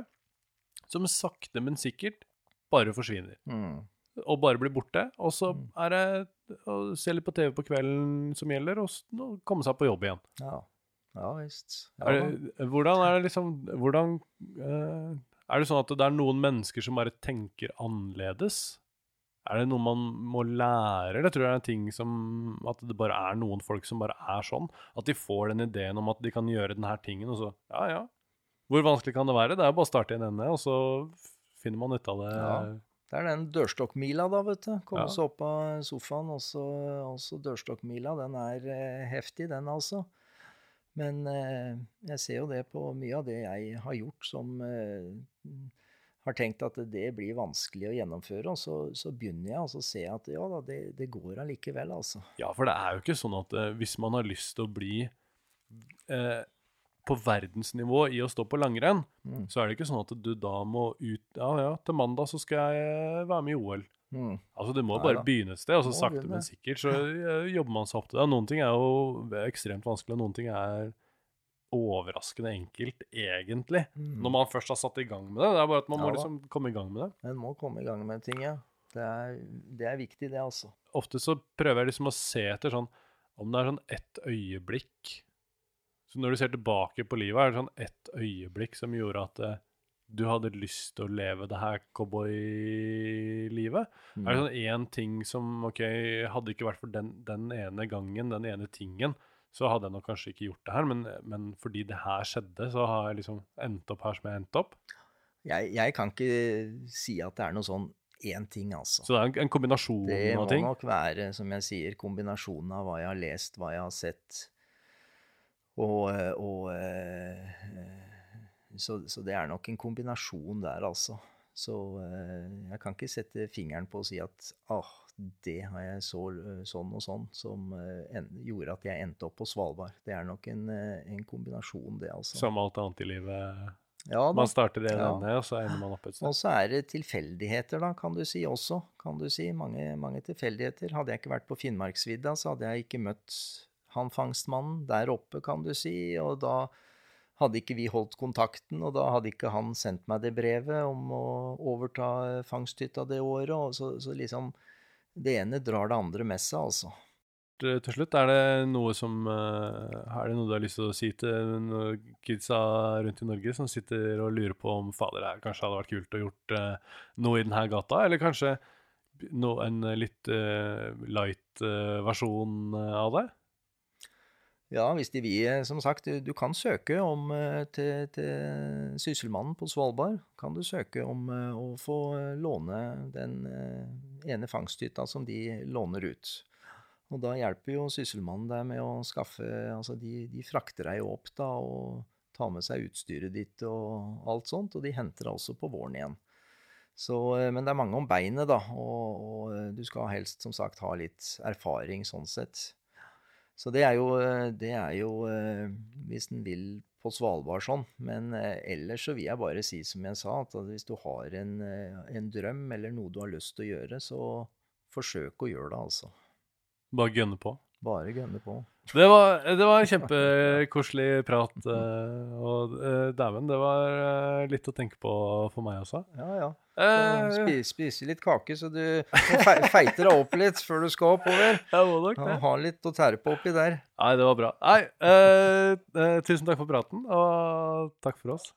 som sakte, men sikkert bare forsvinner. Mm. Og bare blir borte. Og så Mm. er det å se litt på TV på kvelden som gjelder, og komme seg på jobb igjen. Ja. Ja visst. Ja, Er det, hvordan er det liksom Hvordan uh, Er det sånn at det er noen mennesker som bare tenker annerledes? Er det noe man må lære? Det tror jeg er en ting som At det bare er noen folk som bare er sånn. At de får den ideen om at de kan gjøre denne tingen, og så Ja, ja. Hvor vanskelig kan det være? Det er jo bare å starte i en ende, og så finner man ut av det. Ja. Det er den dørstokkmila, da, vet du. Komme Ja. seg opp av sofaen. Også, også dørstokkmila. Den er eh, heftig, den altså. Men eh, jeg ser jo det på mye av det jeg har gjort som eh, har tenkt at det blir vanskelig å gjennomføre. Og så, så begynner jeg, og så ser jeg at ja da, det, det går allikevel, altså. Ja, for det er jo ikke sånn at eh, hvis man har lyst til å bli eh, på verdensnivå i å stå på langrenn, Mm. så er det ikke sånn at du da må ut Ja, ja, til mandag så skal jeg være med i OL. Mm. Altså, det må Nei bare da. begynne et sted, og så sakte, men sikkert så eh, jobber man seg opp til det. Noen ting er jo ekstremt vanskelig, og noen ting er overraskende enkelt, egentlig. Mm. Når man først har satt i gang med det. Det er bare at man Ja må liksom komme i gang med det. En må komme i gang med ting, ja. Det er, det er viktig, det, altså. ofte så prøver jeg liksom å se etter sånn Om det er sånn ett øyeblikk Så når du ser tilbake på livet, er det sånn ett øyeblikk som gjorde at eh, du hadde lyst til å leve det her cowboylivet? Mm. Er det sånn én ting som OK, hadde ikke vært for den, den ene gangen, den ene tingen, så hadde jeg nok kanskje ikke gjort det her, men, men fordi det her skjedde, så har jeg liksom endt opp her som jeg endte opp. Jeg, jeg kan ikke si at det er noe sånn én ting, altså. Så det er en, en kombinasjon Det må av ting. nok være, som jeg sier, kombinasjonen av hva jeg har lest, hva jeg har sett. Og, og eh, så, så det er nok en kombinasjon der, altså. Så eh, jeg kan ikke sette fingeren på å si at ah, det har jeg så, sånn og sånn som eh, en, gjorde at jeg endte opp på Svalbard. Det er nok en, eh, en kombinasjon, det, altså. Som alt annet i livet. ja. Man starter i en Ja. ende, og så ender man opp et sted. Og så er det tilfeldigheter, da, kan du si også. Kan du si. Mange, mange tilfeldigheter. Hadde jeg ikke vært på Finnmarksvidda, så hadde jeg ikke møtt han fangstmannen der oppe, kan du si. Og da hadde ikke vi holdt kontakten, og da hadde ikke han sendt meg det brevet om å overta fangsthytta det året. Og så, så liksom Det ene drar det andre med seg, altså. til slutt, er det noe som eh, Er det noe du har lyst til å si til kidsa rundt i Norge som sitter og lurer på om fader, det kanskje hadde vært kult å gjort eh, noe i denne gata? Eller kanskje no, en litt eh, light eh, versjon av det? Ja, hvis de vil, eh, som sagt, du, kan søke om eh, til, til Sysselmannen på Svalbard. Kan du søke om eh, å få låne den ene fangsthytta som de låner ut. Og da hjelper jo Sysselmannen deg med å skaffe Altså, de, de frakter deg opp da og tar med seg utstyret ditt og alt sånt, og de henter deg også på våren igjen. Så, men det er mange om beinet, da, og, og du skal helst som sagt ha litt erfaring sånn sett. Så det er jo, eh, det er jo eh, hvis en vil på Svalbard sånn. Men eh, ellers så vil jeg bare si som jeg sa, at hvis du har en, en drøm eller noe du har lyst til å gjøre, så forsøk å gjøre det, altså. Bare gønne på. Bare gønne på. Det var, det var en kjempekoselig prat. eh, og uh, dæven, det var eh, litt å tenke på for meg også. Ja, ja. Eh, Spise, litt kake, så du feiter deg opp litt før du skal oppover. jeg må nok det. ha litt å tære på oppi der. Nei, det var bra. Nei, eh, eh, tusen takk for praten, og takk for oss.